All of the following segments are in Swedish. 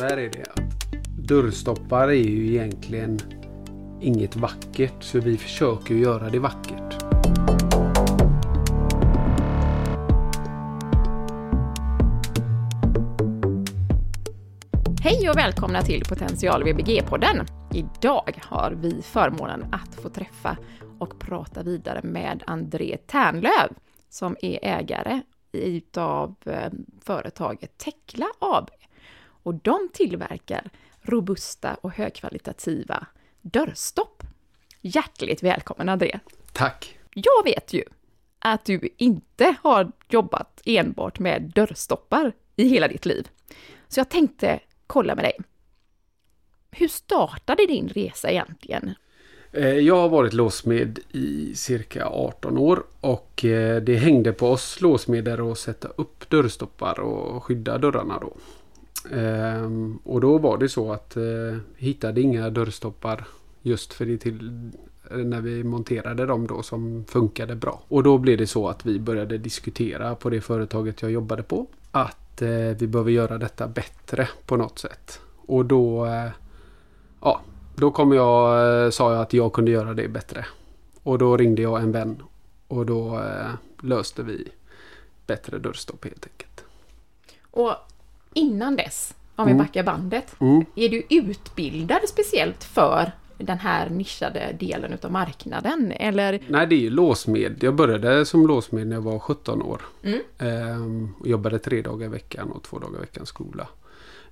så här är det. att Dörrstoppar är ju egentligen inget vackert så vi försöker göra det vackert. Hej och välkomna till Potential VBG-podden. Idag har vi förmånen att få träffa och prata vidare med André Tärnlöv som är ägare utav eh, företaget Tekla AB. Och de tillverkar robusta och högkvalitativa dörrstopp. Hjärtligt välkommen André! Tack! Jag vet ju att du inte har jobbat enbart med dörrstoppar i hela ditt liv. Så jag tänkte kolla med dig. Hur startade din resa egentligen? Eh, jag har varit låsmed i cirka 18 år och eh, det hängde på oss låsmeder att sätta upp dörrstoppar och skydda dörrarna då. Ehm, och då var det så att eh, hittade inga dörrstoppar just för det till när vi monterade dem då som funkade bra. Och då blev det så att vi började diskutera på det företaget jag jobbade på att eh, vi behöver göra detta bättre på något sätt. Och då eh, ja, då kom jag, eh, sa jag att jag kunde göra det bättre. Och då ringde jag en vän och då eh, löste vi bättre dörrstopp helt enkelt. Och innan dess, om vi Mm. backar bandet, Mm. är du utbildad speciellt för den här nischade delen utav marknaden? Eller? Nej, det är ju låsmed. Jag började som låsmed när jag var 17 år. Mm. Ehm, och jobbade tre dagar i veckan och två dagar i veckan skola.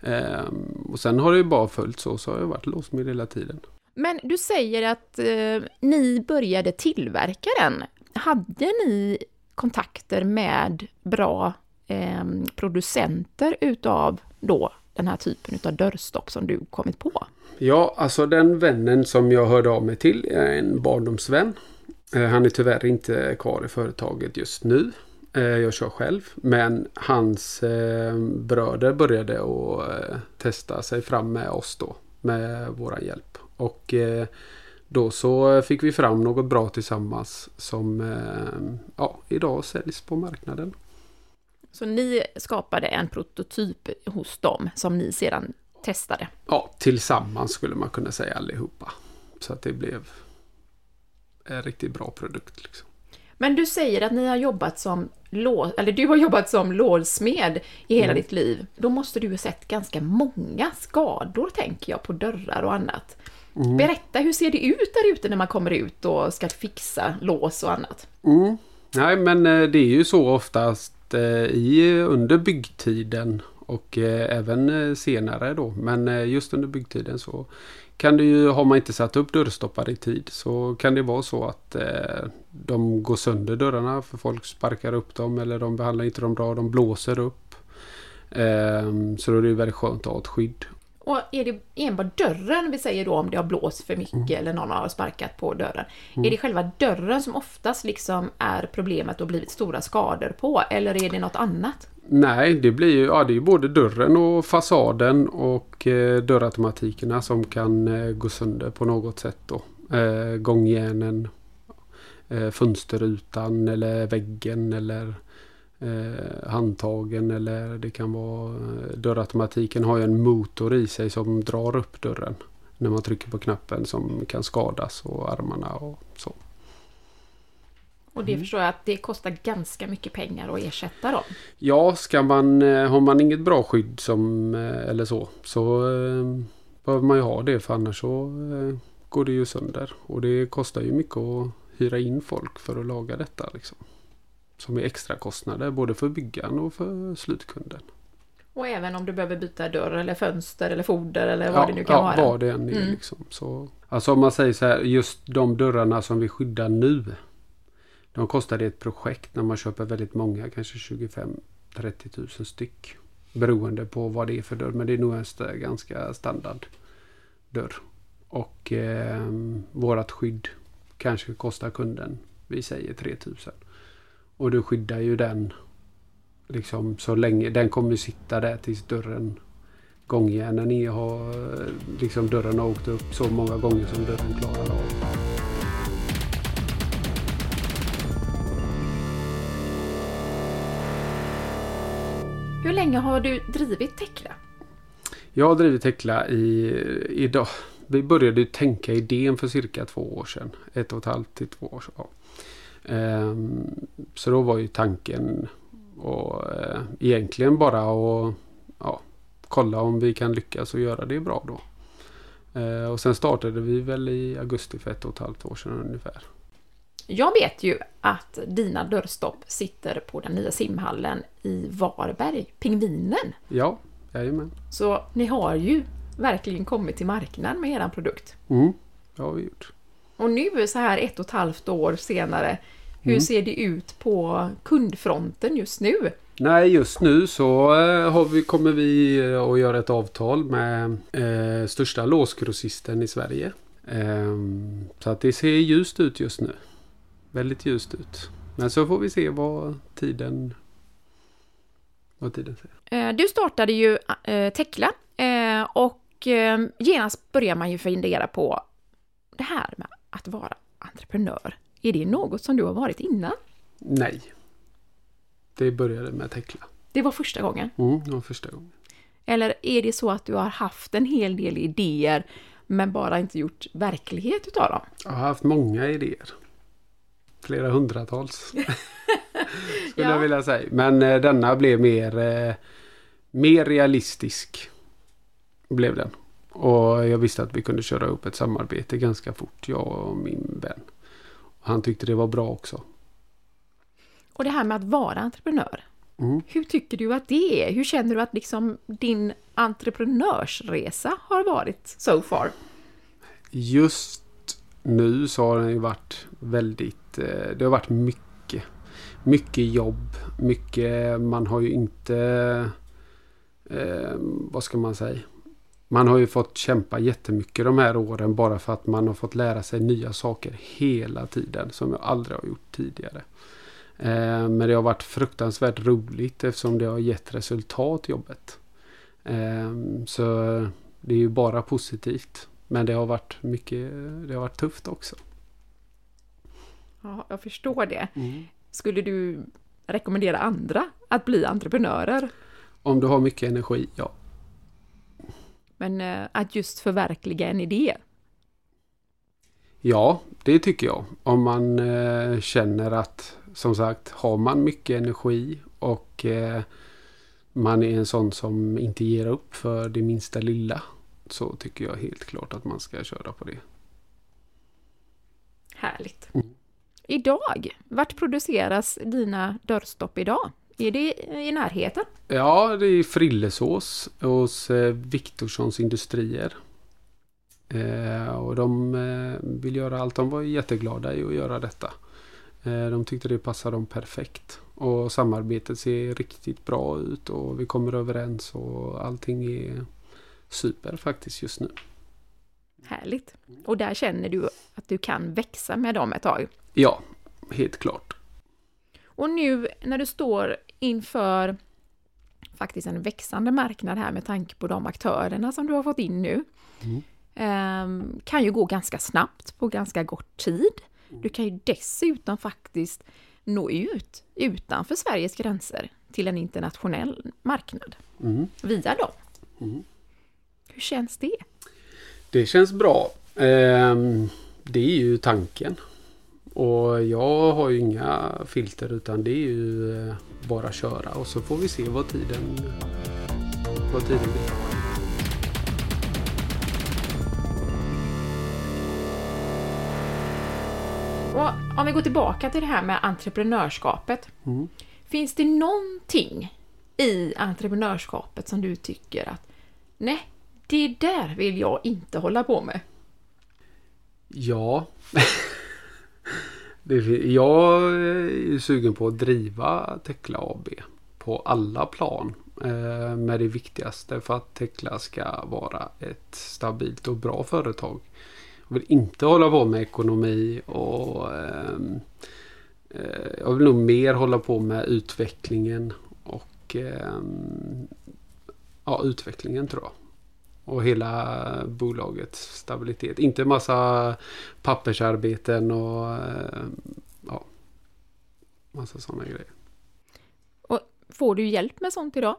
Ehm, och sen har det ju bara följt så, så har jag varit låsmed hela tiden. Men du säger att eh, ni började tillverka den. Hade ni kontakter med bra eh, producenter utav då den här typen utav dörrstopp som du kommit på? Ja, alltså den vännen som jag hörde av mig till är en barndomsvän. Eh, han är tyvärr inte kvar i företaget just nu. Eh, jag kör själv. Men hans eh, bröder började att testa sig fram med oss då. Med våran hjälp. Och då så fick vi fram något bra tillsammans som ja, idag säljs på marknaden. Så ni skapade en prototyp hos dem som ni sedan testade. Ja, tillsammans skulle man kunna säga allihopa. Så att det blev en riktigt bra produkt. Liksom. Men du säger att ni har jobbat som lås, eller du har jobbat som låsmed i hela Mm. ditt liv. Då måste du ha sett ganska många skador, tänker jag, på dörrar och annat. Mm. Berätta, hur ser det ut där ute när man kommer ut och ska fixa lås och annat? Mm. Nej, men eh, det är ju så oftast att eh, i under byggtiden och eh, även eh, senare då. Men just under byggtiden så kan det ju, har man inte satt upp dörrstoppar i tid så kan det vara så att eh, de går sönder dörrarna för folk sparkar upp dem eller de behandlar inte dem bra, de blåser upp. Ehm, så då är det väldigt skönt att ha ett skydd. Och är det enbart dörren, vi säger då om det har blåst för mycket Mm. eller någon har sparkat på dörren. Är det själva dörren som oftast liksom är problemet och blivit stora skador på? Eller är det något annat? Nej, det blir ju ja, det är både dörren och fasaden och eh, dörrautomatikerna som kan eh, gå sönder på något sätt då. Eh, gångjärnen, eh, fönsterrutan eller väggen eller eh, handtagen eller det kan vara eh, dörrautomatiken har ju en motor i sig som drar upp dörren när man trycker på knappen som kan skadas och armarna och så. Och det förstår jag att det kostar ganska mycket pengar att ersätta dem. Ja, ska man, eh, har man inget bra skydd som, eh, eller så, så eh, behöver man ju ha det för annars så eh, går det ju sönder. Och det kostar ju mycket att hyra in folk för att laga detta. Liksom. Som är extra kostnader både för byggaren och för slutkunden. Och även om du behöver byta dörr eller fönster eller foder eller vad det nu kan ja, vara. vad det än är. Mm. Liksom. Så, alltså om man säger så här, just de dörrarna som vi skyddar nu. De kostar i ett projekt när man köper väldigt många, kanske 25-30 tusen styck. Beroende på vad det är för dörr, men det är nog en ganska standard dörr. Och eh, vårat skydd kanske kostar kunden, vi säger 3000. Och du skyddar ju den liksom så länge, den kommer sitta där tills dörren gångjärnen har liksom dörren har åkt upp så många gånger som dörren klarar av. Hur länge har du drivit Tekla? Jag har drivit Tekla i idag. Vi började tänka idén för cirka två år sedan. Ett och ett halvt till två år sedan. Ehm, så då var ju tanken och eh, egentligen bara att ja, kolla om vi kan lyckas och göra det bra då. Eh, och sen startade vi väl i augusti för ett och ett halvt år sedan ungefär. Jag vet ju att dina dörrstopp sitter på den nya simhallen i Varberg, Pingvinen. Ja, jajamän. Så ni har ju verkligen kommit till marknaden med er produkt. Mm, det har vi gjort. Och nu så här ett och ett halvt år senare, hur Mm. ser det ut på kundfronten just nu? Nej, just nu så eh, vi, kommer vi eh, att göra ett avtal med eh, största låsgrossisten i Sverige. Ehm, så att det ser ljust ut just nu. Väldigt ljust ut. Men så får vi se vad tiden, vad tiden säger. Eh, Du startade ju eh, Tekla eh, och eh, genast börjar man ju fundera på det här med att vara entreprenör. Är det något som du har varit innan? Nej. Det började med Tekla. Det var första gången. Mm, det var första gången. Eller är det så att du har haft en hel del idéer men bara inte gjort verklighet utav dem? Jag har haft många idéer. Flera hundratals. Skulle Ja. jag vilja säga. Men eh, denna blev mer, eh, mer realistisk. Blev den. Och jag visste att vi kunde köra upp ett samarbete ganska fort. Jag och min vän. Han tyckte det var bra också. Och det här med att vara entreprenör. Mm. Hur tycker du att det är? Hur känner du att liksom din entreprenörsresa har varit so far? Just nu så har den ju varit väldigt... eh, Det har varit mycket. Mycket jobb. Mycket... Man har ju inte... Eh, vad ska man säga? Man har ju fått kämpa jättemycket de här åren bara för att man har fått lära sig nya saker hela tiden som jag aldrig har gjort tidigare. Eh, men det har varit fruktansvärt roligt eftersom det har gett resultat jobbet. Eh, så det är ju bara positivt. Men det har varit mycket, det har varit tufft också. Ja, jag förstår det. Skulle du rekommendera andra att bli entreprenörer? Om du har mycket energi, ja. Men eh, att just förverkliga en idé? Ja, det tycker jag. Om man eh, känner att, som sagt, har man mycket energi och eh, man är en sån som inte ger upp för det minsta lilla. Så tycker jag helt klart att man ska köra på det. Härligt. Mm. Idag, vart produceras dina dörrstopp idag? Är det i närheten? Ja, det är Frillesås hos eh, Viktorssons Industrier. Eh, och de eh, vill göra allt. De var jätteglada i att göra detta. Eh, de tyckte det passade dem perfekt. Och samarbetet ser riktigt bra ut och vi kommer överens och allting är super faktiskt just nu. Härligt. Och där känner du att du kan växa med dem ett tag. Ja, helt klart. Och nu när du står inför faktiskt en växande marknad här med tanke på de aktörerna som du har fått in nu. Mm. ehm, kan ju gå ganska snabbt på ganska kort tid. Du kan ju dessutom faktiskt nå ut utanför Sveriges gränser till en internationell marknad Mm. via dem. Mm. Hur känns det? Det känns bra. Ehm, det är ju tanken. Och jag har ju inga filter utan det är ju eh, bara köra och så får vi se vad tiden, vad tiden blir. Och om vi går tillbaka till det här med entreprenörskapet. Mm. Finns det någonting i entreprenörskapet som du tycker att nej, det där vill jag inte hålla på med? Ja. det, jag är sugen på att driva Tekla AB på alla plan. Eh, med det viktigaste för att Tekla ska vara ett stabilt och bra företag. Jag vill inte hålla på med ekonomi och ehm, eh, jag vill nog mer hålla på med utvecklingen och ehm, ja, utvecklingen tror jag. Och hela bolagets stabilitet. Inte massa pappersarbeten och eh, ja, massa sådana grejer. Och får du hjälp med sånt idag?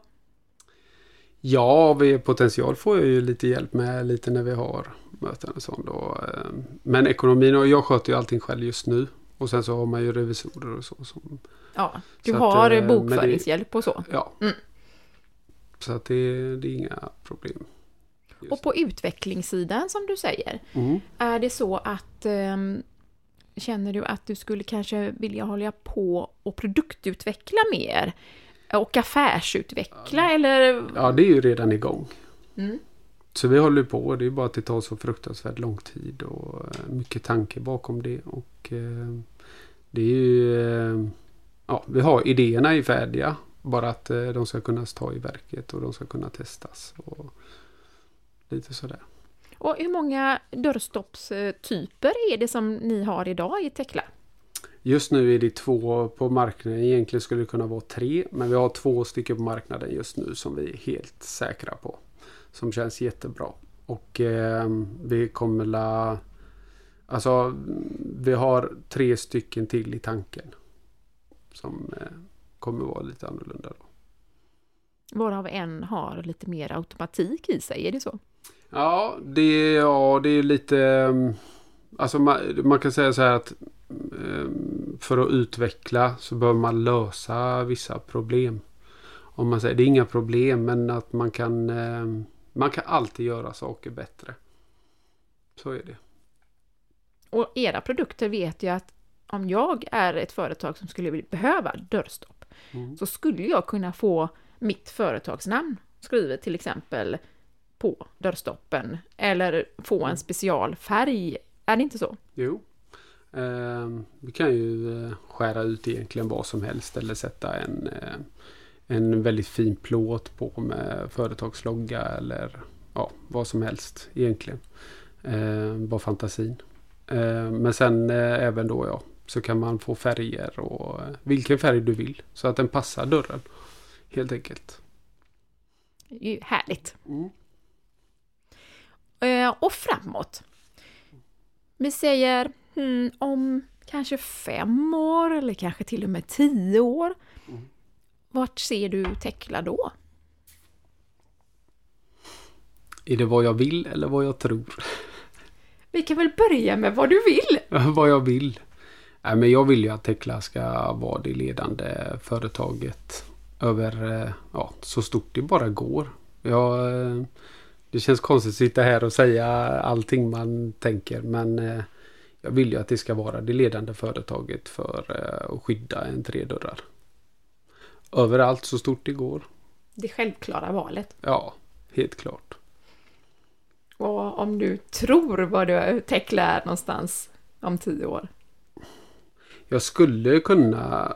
Ja, vi, potential får jag ju lite hjälp med lite när vi har möten och sånt. Och, eh, men ekonomin, och jag sköter ju allting själv just nu. Och sen så har man ju revisorer och så. Som, Ja, du Så att, har eh, men det- bokföringshjälp och så. ja. Mm. Så att det, det är inga problem. Och på utvecklingssidan som du säger, Mm. är det så att ehm, Känner du att du skulle kanske vilja hålla på och produktutveckla mer? Och affärsutveckla eller? Ja, det är ju redan igång. Mm. Så vi håller på. Det är bara att det tar så fruktansvärt lång tid och eh, mycket tanke bakom det. Och eh, det är ju... Eh, ja, vi har idéerna är färdiga. Bara att eh, de ska kunna ta i verket och de ska kunna testas. Och lite sådär. Och hur många dörrstoppstyper är det som ni har idag i Tekla? Just nu är det två på marknaden. Egentligen skulle det kunna vara tre. Men vi har två stycken på marknaden just nu som vi är helt säkra på. Som känns jättebra. Och eh, vi kommer la... Alltså vi har tre stycken till i tanken. Som eh, kommer vara lite annorlunda då. Varav en har lite mer automatik i sig, är det så? Ja, det, ja, det är lite... eh, Alltså man, man kan säga så här att eh, för att utveckla så bör man lösa vissa problem. Om man säger, det är inga problem men att man kan, eh, man kan alltid göra saker bättre. Så är det. Och era produkter vet jag att om jag är ett företag som skulle behöva dörrstopp Mm. så skulle jag kunna få mitt företagsnamn skrivet till exempel på dörrstoppen eller få en specialfärg. Är det inte så? Jo. Eh, vi kan ju eh, skära ut egentligen vad som helst eller sätta en, eh, en väldigt fin plåt på med företagslogga eller ja, vad som helst egentligen. Eh, bara fantasin. Eh, men sen eh, även då ja, så kan man få färger och eh, vilken färg du vill så att den passar dörren. Helt enkelt. Det är ju härligt. Mm. Eh, och framåt. Vi säger hmm, om kanske fem år eller kanske till och med tio år. Mm. Vart ser du Tekla då? Är det vad jag vill eller vad jag tror? Vi kan väl börja med vad du vill? vad jag vill. Nej, men jag vill ju att Tekla ska vara det ledande företaget över eh, ja, så stort det bara går. Jag, eh, det känns konstigt att sitta här och säga allting man tänker men eh, jag vill ju att det ska vara det ledande företaget för eh, att skydda entrédörrar. Överallt så stort det går. Det självklara valet. Ja, helt klart. Och om du tror vad du Tekla är någonstans om tio år. Jag skulle kunna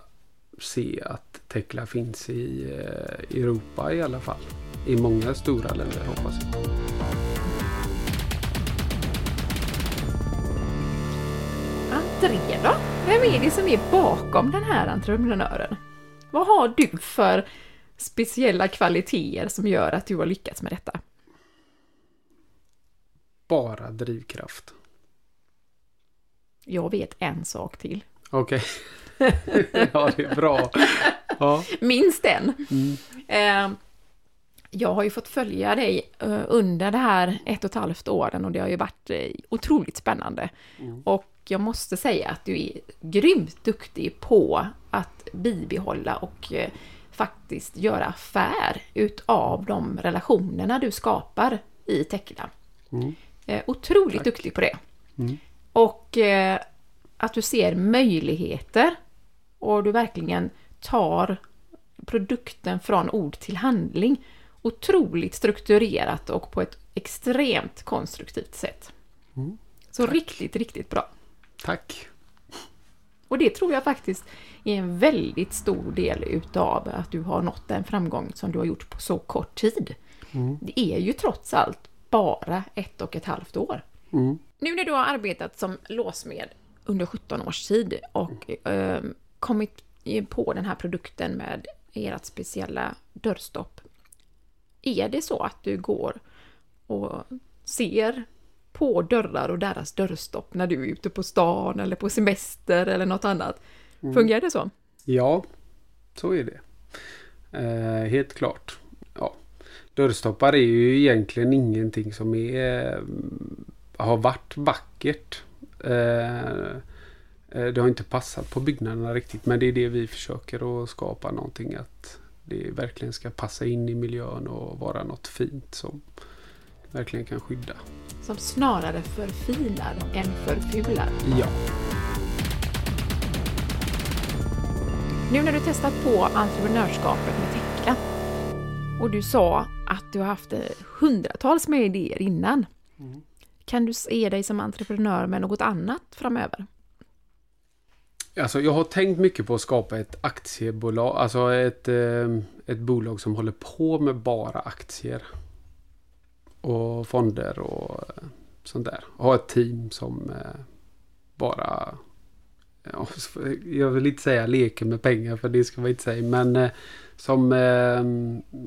se att Tekla finns i eh, Europa i alla fall. I många stora länder hoppas jag. André då? Vem är det som är bakom den här entreprenören? Vad har du för speciella kvaliteter som gör att du har lyckats med detta? Bara drivkraft. Jag vet en sak till. Okej. ja, det är bra. Ja. Minst en. Mm. Eh, jag har ju fått följa dig eh, under det här ett och ett halvt åren och det har ju varit eh, otroligt spännande. Mm. Och jag måste säga att du är grymt duktig på att bibehålla och eh, faktiskt göra affär utav de relationerna du skapar i Tekla. Mm. Otroligt Tack. duktig på det. Mm. Och att du ser möjligheter och du verkligen tar produkten från ord till handling. Otroligt strukturerat och på ett extremt konstruktivt sätt. Mm. Så riktigt, riktigt bra. Tack. Och det tror jag faktiskt är en väldigt stor del utav att du har nått den framgång som du har gjort på så kort tid. Mm. Det är ju trots allt bara ett och ett halvt år. Mm. Nu när du har arbetat som låsmed under 17 års tid och eh, kommit på den här produkten med ert speciella dörrstopp. Är det så att du går och ser på dörrar och deras dörrstopp när du är ute på stan eller på semester eller något annat? Fungerar det så? Ja, så är det. Eh, helt klart. Ja. Dörrstoppar är ju egentligen ingenting som är, har varit vackert. Det har inte passat på byggnaderna riktigt men det är det vi försöker att skapa någonting att det verkligen ska passa in i miljön och vara något fint som verkligen kan skydda. Som snarare förfinar än förfular. Ja. Nu när du testat på entreprenörskapet med Tekla och du sa att du har haft hundratals med idéer innan. Mm. Kan du se dig som entreprenör med något annat framöver? Alltså jag har tänkt mycket på att skapa ett aktiebolag, alltså ett, eh, ett bolag som håller på med bara aktier. Och fonder och eh, sånt där. Ha ett team som eh, bara jag vill inte säga leker med pengar för det ska man inte säga. Men som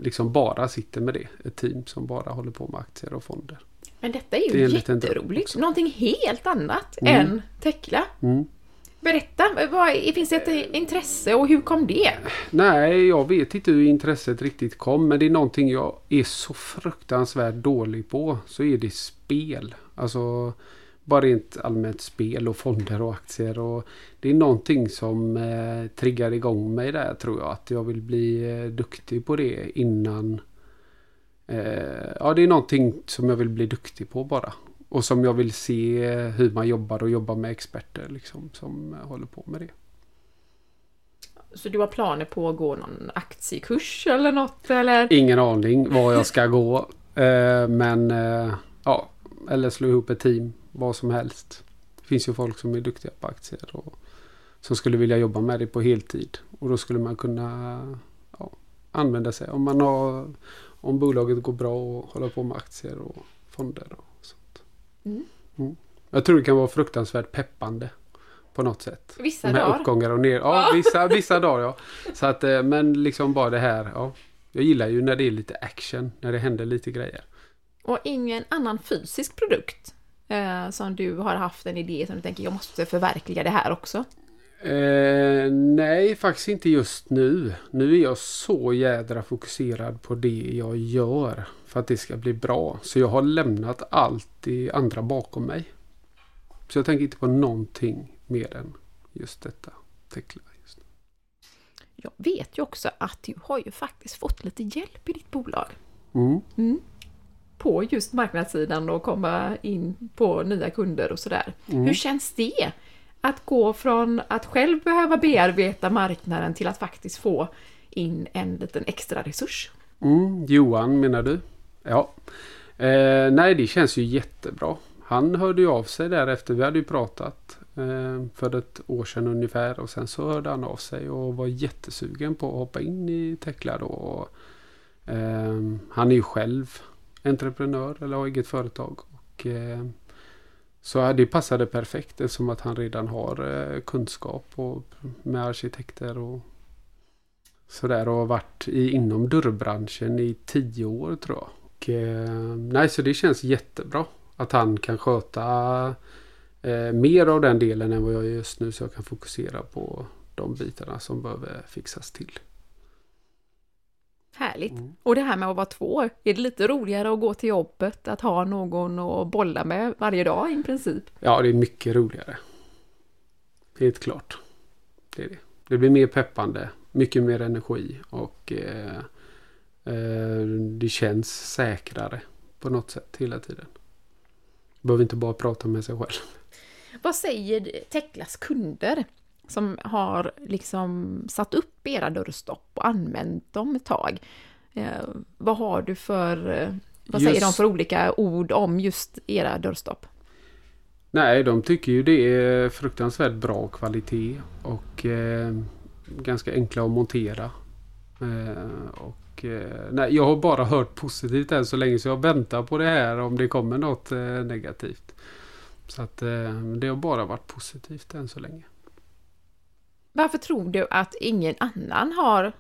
liksom bara sitter med det. Ett team som bara håller på med aktier och fonder. Men detta är ju det är jätteroligt. Någonting helt annat mm. än Tekla. Mm. Berätta, vad, finns det ett intresse och hur kom det? Nej, jag vet inte hur intresset riktigt kom. Men det är någonting jag är så fruktansvärt dålig på. Så är det spel. Alltså bara rent allmänt spel och fonder och aktier. Och det är någonting som eh, triggar igång mig där tror jag. Att jag vill bli eh, duktig på det innan. Eh, ja, det är någonting som jag vill bli duktig på bara. Och som jag vill se hur man jobbar och jobbar med experter liksom, som håller på med det. Så du har planer på att gå någon aktiekurs eller något? Eller? Ingen aning var jag ska gå. Eh, men eh, ja, eller slå ihop ett team. Vad som helst. Det finns ju folk som är duktiga på aktier och som skulle vilja jobba med det på heltid. Och då skulle man kunna ja, använda sig om man har om bolaget går bra och håller på med aktier och fonder. Och Mm. Mm. Jag tror det kan vara fruktansvärt peppande. På något sätt. Vissa dagar. uppgångar och ner. Ja, vissa, vissa dagar ja. Så att, eh, men liksom bara det här. Ja. Jag gillar ju när det är lite action. När det händer lite grejer. Och ingen annan fysisk produkt eh, som du har haft en idé som du tänker jag måste förverkliga det här också? Eh, nej, faktiskt inte just nu. Nu är jag så jädra fokuserad på det jag gör för att det ska bli bra. Så jag har lämnat allt det andra bakom mig. Så jag tänker inte på någonting mer än just detta. Tekla just. Jag vet ju också att du har ju faktiskt fått lite hjälp i ditt bolag. Mm. Mm. På just marknadssidan och komma in på nya kunder och sådär. Mm. Hur känns det? Att gå från att själv behöva bearbeta marknaden till att faktiskt få in en liten extra resurs. Mm, Johan menar du? Ja. Eh, nej, det känns ju jättebra. Han hörde ju av sig därefter. Vi hade ju pratat eh, för ett år sedan ungefär. Och sen så hörde han av sig och var jättesugen på att hoppa in i Tekla då. Och, eh, han är ju själv entreprenör eller har eget företag. Och, eh, så eh, det passade perfekt eftersom att han redan har eh, kunskap och, med arkitekter och sådär. Och har varit i, inom dörrbranschen i tio år tror jag. Och, eh, nej, så det känns jättebra att han kan sköta eh, mer av den delen än vad jag gör just nu så jag kan fokusera på de bitarna som behöver fixas till. Härligt! Mm. Och det här med att vara två, är det lite roligare att gå till jobbet, att ha någon att bolla med varje dag i princip? Ja, det är mycket roligare. Helt klart. Det är det. Det blir mer peppande, mycket mer energi och eh, Eh, det känns säkrare på något sätt hela tiden. Behöver inte bara prata med sig själv. Vad säger Teklas kunder som har liksom satt upp era dörrstopp och använt dem ett tag? Eh, vad har du för, eh, vad just, säger de för olika ord om just era dörrstopp? Nej, de tycker ju det är fruktansvärt bra kvalitet och eh, ganska enkla att montera. Eh, och eh, nej, jag har bara hört positivt än så länge så jag väntar på det här om det kommer något eh, negativt. Så att det har bara varit positivt än så länge. Varför tror du att ingen annan har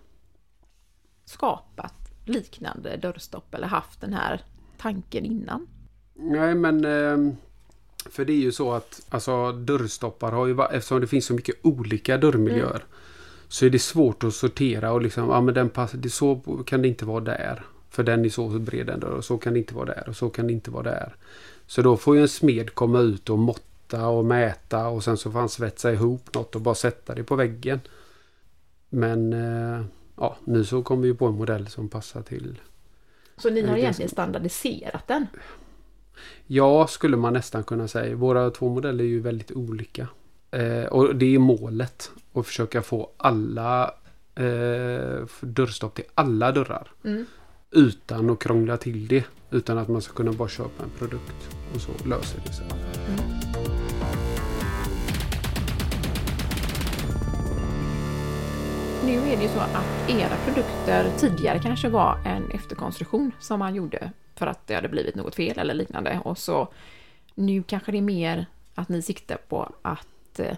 skapat liknande dörrstopp eller haft den här tanken innan? Nej men för det är ju så att alltså, dörrstoppar har ju eftersom det finns så mycket olika dörrmiljöer. Mm så är det svårt att sortera och liksom, ja men den passar, det så kan det inte vara där. För den är så bred den dörr och så kan det inte vara där och så kan det inte vara där. Så då får ju en smed komma ut och måtta och mäta och sen så får han svetsa ihop något och bara sätta det på väggen. Men eh, ja, nu så kommer vi på en modell som passar till. Så ni har egentligen som- standardiserat den? Ja, skulle man nästan kunna säga. Våra två modeller är ju väldigt olika. Eh, och det är målet. Att försöka få alla eh, dörrstopp till alla dörrar. Mm. Utan att krångla till det. Utan att man ska kunna bara köpa en produkt. Och så löser det sig. Nu är det ju så att era produkter tidigare kanske var en efterkonstruktion som man gjorde för att det hade blivit något fel eller liknande. Och så nu kanske det är mer att ni siktar på att eh,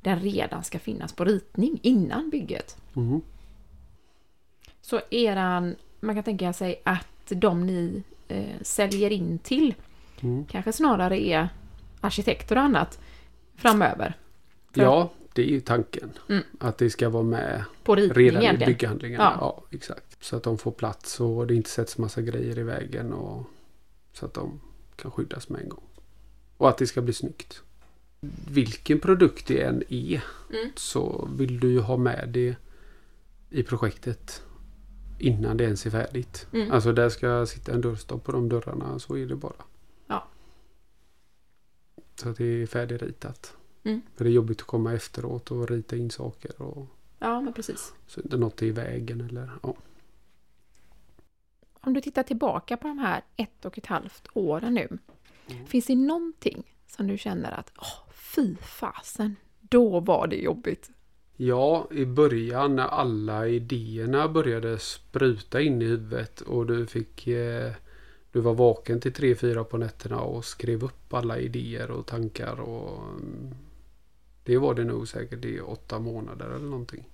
den redan ska finnas på ritning innan bygget. Mhm. Så eran, man kan tänka sig att de ni eh, säljer in till Mm. kanske snarare är arkitekter och annat framöver. För- Ja, det är ju tanken. Mm. Att det ska vara med På redan i bygghandlingarna. Ja. Ja. exakt. Så att de får plats och det inte sätts massa grejer i vägen. Och, så att de kan skyddas med en gång. Och att det ska bli snyggt. Vilken produkt det än är Mm. så vill du ju ha med det i projektet innan det ens är färdigt. Mm. Alltså där ska sitta en dörrstopp på de dörrarna. Så är det bara. Ja. Så att det är färdigritat. Mm. För det är jobbigt att komma efteråt och rita in saker. Och, Ja, men precis. så inte något är i vägen eller ja. Om du tittar tillbaka på de här ett och ett halvt åren nu. Mm. Finns det någonting som du känner att åh, fy fasen, då var det jobbigt? Ja, i början när alla idéerna började spruta in i huvudet och du fick eh, du var vaken till tre fyra på nätterna och skrev upp alla idéer och tankar och mm, det var det nog säkert i åtta månader eller någonting.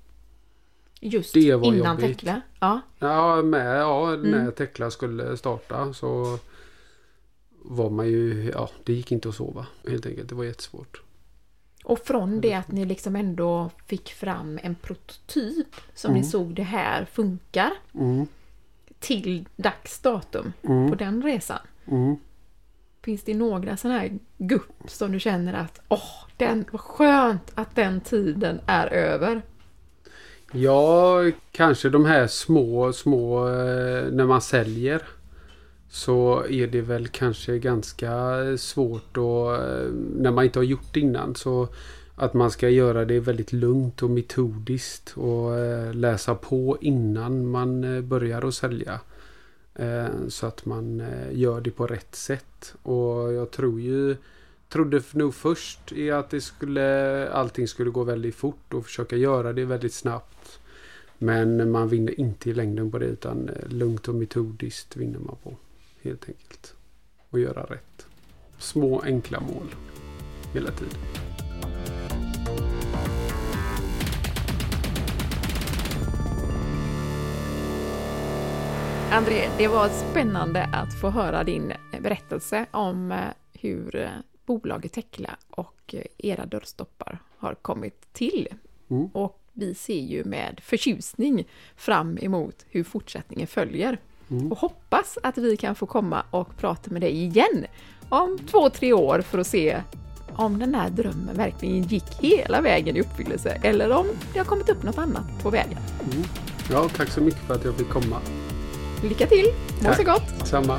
Just Det var innan jobbigt. Tekla? Ja. Ja, med, ja när Mm. Tekla skulle starta så var man ju, ja det gick inte att sova helt enkelt. Det var jättesvårt. Och från det att ni liksom ändå fick fram en prototyp som ni Mm. såg det här funkar Mm, till dags datum mm, på den resan. Finns det några sådana här gupp som du känner att åh, den vad skönt att den tiden är över? Ja, kanske de här små, små eh, när man säljer. Så är det väl kanske ganska svårt och eh, när man inte har gjort det innan så att man ska göra det väldigt lugnt och metodiskt och eh, läsa på innan man börjar att sälja. Eh, Så att man eh, gör det på rätt sätt. Och jag tror ju trodde nog först i att det skulle, allting skulle gå väldigt fort och försöka göra det väldigt snabbt. Men man vinner inte i längden på det utan eh, lugnt och metodiskt vinner man på. Helt enkelt. Och göra rätt. Små enkla mål. Hela tiden. André, det var spännande att få höra din berättelse om eh, hur eh, bolaget Tekla och eh, era dörrstoppar har kommit till. Mm. Och vi ser ju med förtjusning fram emot hur fortsättningen följer. Mm. Och hoppas att vi kan få komma och prata med dig igen om två, tre år för att se om den här drömmen verkligen gick hela vägen i uppfyllelse eller om det har kommit upp något annat på vägen. Mm. Ja, tack så mycket för att jag fick komma. Lycka till! Må så gott! Samma.